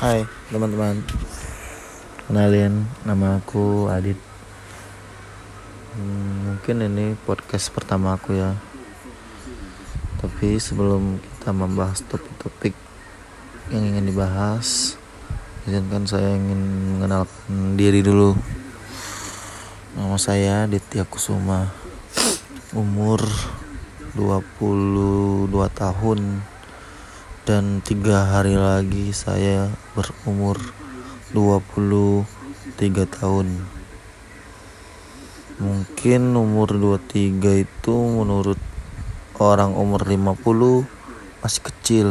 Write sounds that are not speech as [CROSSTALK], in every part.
Hai teman-teman. Kenalin nama aku Adit. Hmm, Mungkin ini podcast pertama aku ya. Tapi sebelum kita membahas topik-topik yang ingin dibahas Izinkan saya ingin mengenalkan diri dulu. Nama saya Ditya Kusuma Umur 22 tahun dan tiga hari lagi saya berumur 23 tahun. Mungkin umur 23 itu menurut orang umur 50 masih kecil.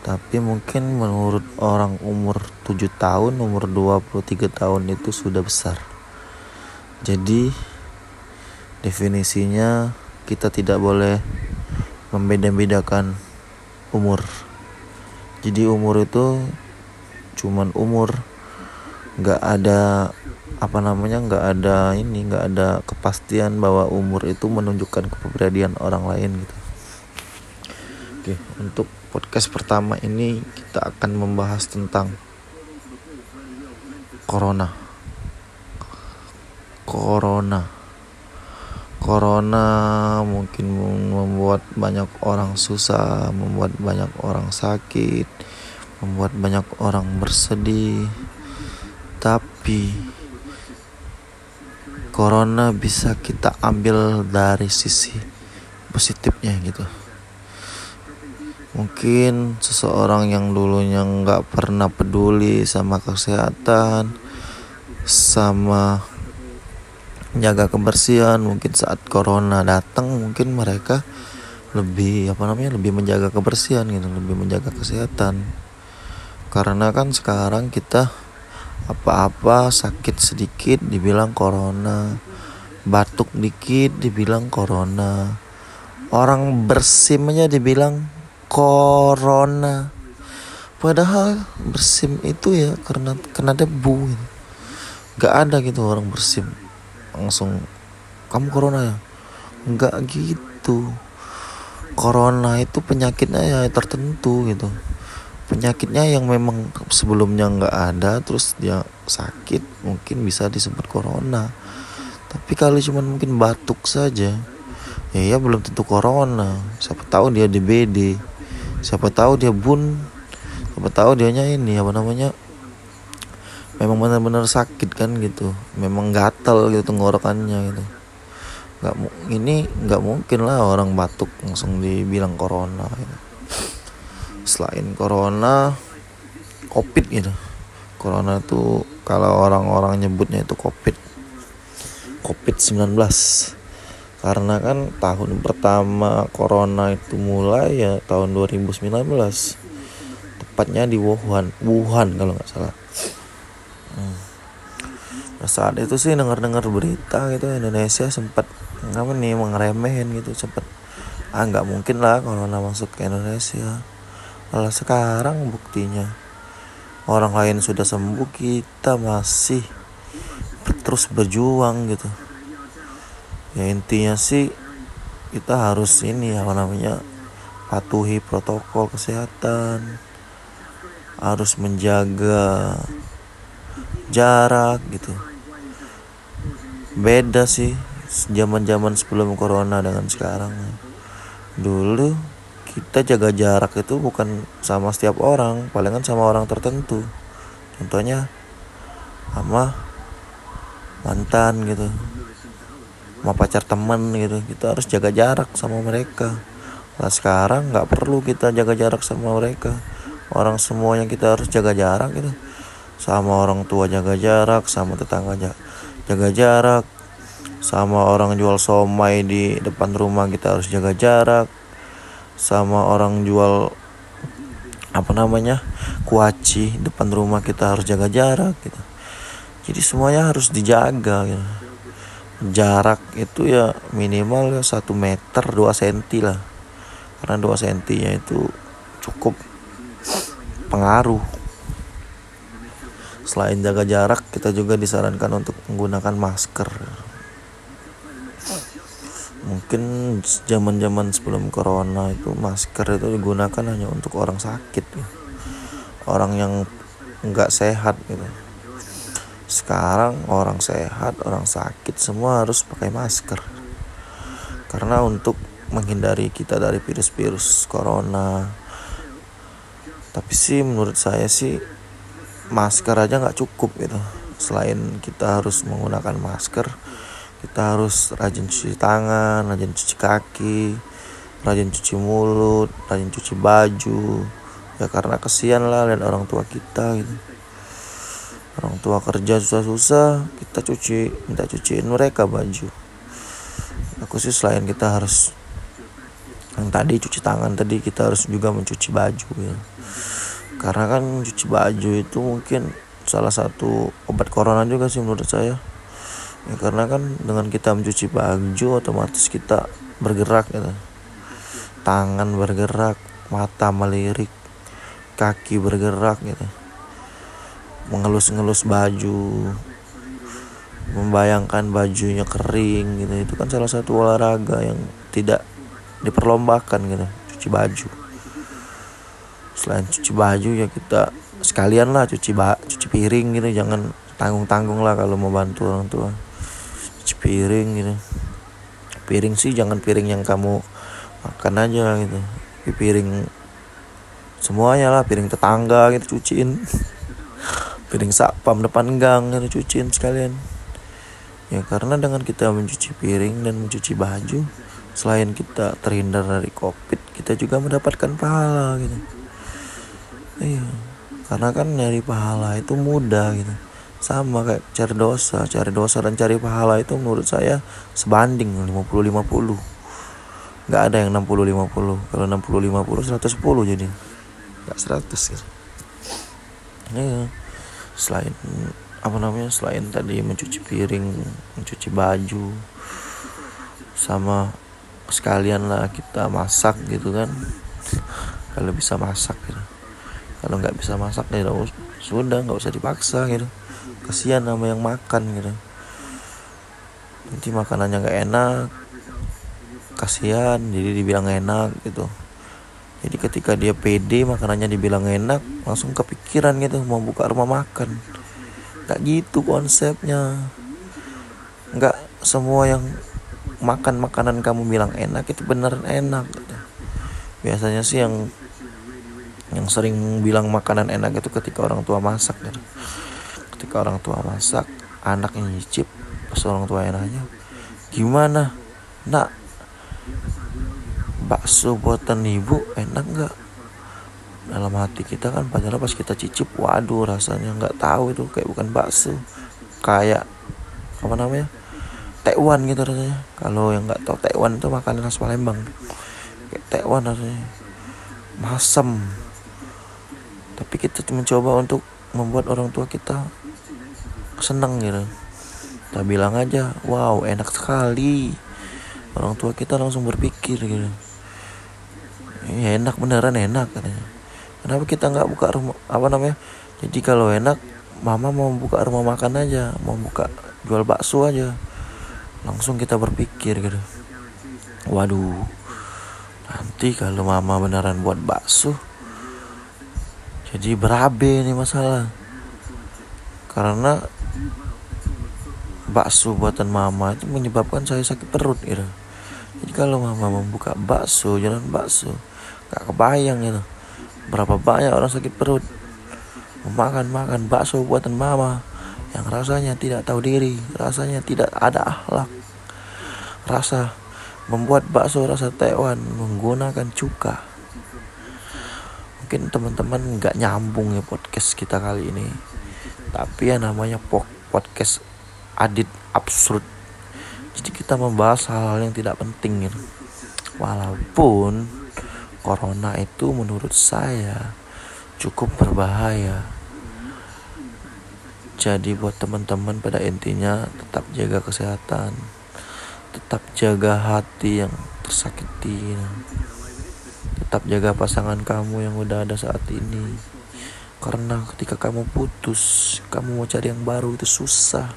Tapi mungkin menurut orang umur 7 tahun umur 23 tahun itu sudah besar. Jadi definisinya kita tidak boleh membeda-bedakan umur. Jadi umur itu cuman umur. Nggak ada apa namanya nggak ada ini nggak ada kepastian bahwa umur itu menunjukkan kepribadian orang lain gitu. Oke untuk podcast pertama ini kita akan membahas tentang corona. Corona Corona mungkin membuat banyak orang susah, membuat banyak orang sakit, membuat banyak orang bersedih. Tapi Corona bisa kita ambil dari sisi positifnya gitu. Mungkin seseorang yang dulunya nggak pernah peduli sama kesehatan, sama menjaga kebersihan mungkin saat corona datang mungkin mereka lebih apa namanya lebih menjaga kebersihan gitu lebih menjaga kesehatan. Karena kan sekarang kita apa-apa sakit sedikit dibilang corona. Batuk dikit dibilang corona. Orang bersimnya dibilang corona. Padahal bersim itu ya karena kena debu gitu. gak ada gitu orang bersim langsung kamu corona ya? Enggak gitu. Corona itu penyakitnya ya tertentu gitu. Penyakitnya yang memang sebelumnya nggak ada terus dia sakit mungkin bisa disebut corona. Tapi kalau cuma mungkin batuk saja ya, ya belum tentu corona. Siapa tahu dia DBD siapa tahu dia bun siapa tahu dia ini apa namanya memang benar-benar sakit kan gitu. Memang gatal gitu tenggorokannya gitu. Nggak ini nggak mungkin lah orang batuk langsung dibilang corona gitu. selain corona covid gitu. Corona itu kalau orang-orang nyebutnya itu covid. Covid 19 karena kan tahun pertama corona itu mulai ya tahun 2019 tepatnya di Wuhan. Wuhan kalau nggak salah hmm. nah, saat itu sih dengar-dengar berita gitu Indonesia sempat apa nih mengeremehin gitu sempat ah nggak mungkin lah kalau corona masuk ke Indonesia malah sekarang buktinya orang lain sudah sembuh kita masih terus berjuang gitu ya intinya sih kita harus ini apa namanya patuhi protokol kesehatan harus menjaga jarak gitu. Beda sih zaman zaman sebelum corona dengan sekarang. Dulu kita jaga jarak itu bukan sama setiap orang palingan sama orang tertentu. Contohnya sama mantan gitu sama pacar teman gitu. Kita harus jaga jarak sama mereka. Nah sekarang nggak perlu kita jaga jarak sama mereka. Orang semuanya kita harus jaga jarak gitu sama orang tua jaga jarak sama tetangga jaga jarak. Sama orang jual somai di depan rumah kita harus jaga jarak. Sama orang jual apa namanya kuaci depan rumah kita harus jaga jarak gitu. Jadi semuanya harus dijaga gitu. jarak itu ya minimal ya satu meter dua senti lah. Karena dua sentinya itu cukup pengaruh Selain jaga jarak, kita juga disarankan untuk menggunakan masker. Mungkin zaman-zaman sebelum corona itu masker itu digunakan hanya untuk orang sakit. orang yang nggak sehat gitu sekarang orang sehat orang sakit semua harus pakai masker karena untuk menghindari kita dari virus-virus corona tapi sih menurut saya sih masker aja nggak cukup gitu. Selain kita harus menggunakan masker kita harus rajin cuci tangan rajin cuci kaki rajin cuci mulut rajin cuci baju. Ya karena kesian lah lihat orang tua kita gitu. Orang tua kerja susah-susah kita cuci minta cuciin mereka baju. Aku sih selain kita harus yang tadi cuci tangan tadi kita harus juga mencuci baju ya karena kan cuci baju itu mungkin salah satu obat corona juga sih menurut saya. Ya, karena kan dengan kita mencuci baju otomatis kita bergerak gitu. Tangan bergerak mata melirik kaki bergerak gitu. Mengelus-ngelus baju membayangkan bajunya kering gitu. Itu kan salah satu olahraga yang tidak diperlombakan gitu cuci baju selain cuci baju ya kita sekalian lah cuci ba cuci piring gitu. Jangan tanggung tanggung lah kalau mau bantu orang tua. Cuci piring gitu. Piring sih jangan piring yang kamu makan aja gitu. Piring semuanya lah piring tetangga gitu cuciin. [LAUGHS] Piring sapam depan gang gitu cuciin sekalian. Ya karena dengan kita mencuci piring dan mencuci baju selain kita terhindar dari covid kita juga mendapatkan pahala gitu iya. Karena kan nyari pahala itu mudah gitu. Sama kayak cari dosa cari dosa dan cari pahala itu menurut saya sebanding 50-50 nggak ada yang 60-50 kalau 60-50 110 jadi. Nggak 100 gitu. Ya selain apa namanya selain tadi mencuci piring mencuci baju sama sekalian lah kita masak gitu kan. Kalau bisa masak gitu kalau nggak bisa masak ya sudah nggak usah dipaksa gitu. Kasihan sama yang makan gitu. Nanti makanannya nggak enak. Kasihan jadi dibilang enak gitu. Jadi ketika dia pede makanannya dibilang enak langsung kepikiran gitu. Mau buka rumah makan. Nggak gitu konsepnya. Nggak semua yang makan makanan kamu bilang enak itu beneran enak gitu. biasanya sih yang yang sering bilang makanan enak itu ketika orang tua masak gitu. ketika orang tua masak anaknya nyicip pas orang tua nanya gimana nak? Bakso buatan ibu enak nggak? Dalam hati kita kan padahal pas kita cicip waduh rasanya nggak tahu itu kayak bukan bakso. Kayak apa namanya tekwan gitu rasanya. Kalau yang nggak tahu tekwan itu makanan khas Palembang. Kayak tekwan rasanya. Masam tapi kita mencoba untuk membuat orang tua kita senang gitu. Kita bilang aja wow enak sekali. Orang tua kita langsung berpikir gitu. Ya enak beneran enak katanya. Kenapa kita nggak buka rumah apa namanya jadi kalau enak mama mau buka rumah makan aja mau buka jual bakso aja. Langsung kita berpikir gitu. Waduh nanti kalau mama beneran buat bakso jadi berabe nih masalah. Karena bakso buatan mama itu menyebabkan saya sakit perut gitu jadi kalau mama membuka bakso jalan bakso gak kebayang gitu berapa banyak orang sakit perut. Makan makan bakso buatan mama yang rasanya tidak tahu diri rasanya tidak ada akhlak. Rasa membuat bakso rasa Taiwan menggunakan cuka mungkin teman-teman nggak nyambung ya podcast kita kali ini. Tapi ya namanya podcast adit absurd. Jadi kita membahas hal-hal yang tidak penting gitu. walaupun corona itu menurut saya cukup berbahaya. Jadi buat teman-teman pada intinya tetap jaga kesehatan. Tetap jaga hati yang tersakiti tetap jaga pasangan kamu yang udah ada saat ini. Karena ketika kamu putus kamu mau cari yang baru itu susah.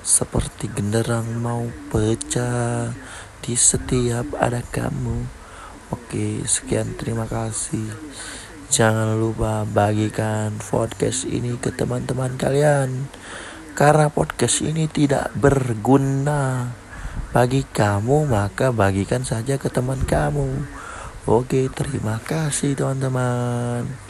Seperti genderang mau pecah di setiap ada kamu. Oke, sekian terima kasih. Jangan lupa bagikan podcast ini ke teman-teman kalian. Karena podcast ini tidak berguna. Bagi kamu Maka bagikan saja ke teman kamu Oke terima kasih teman-teman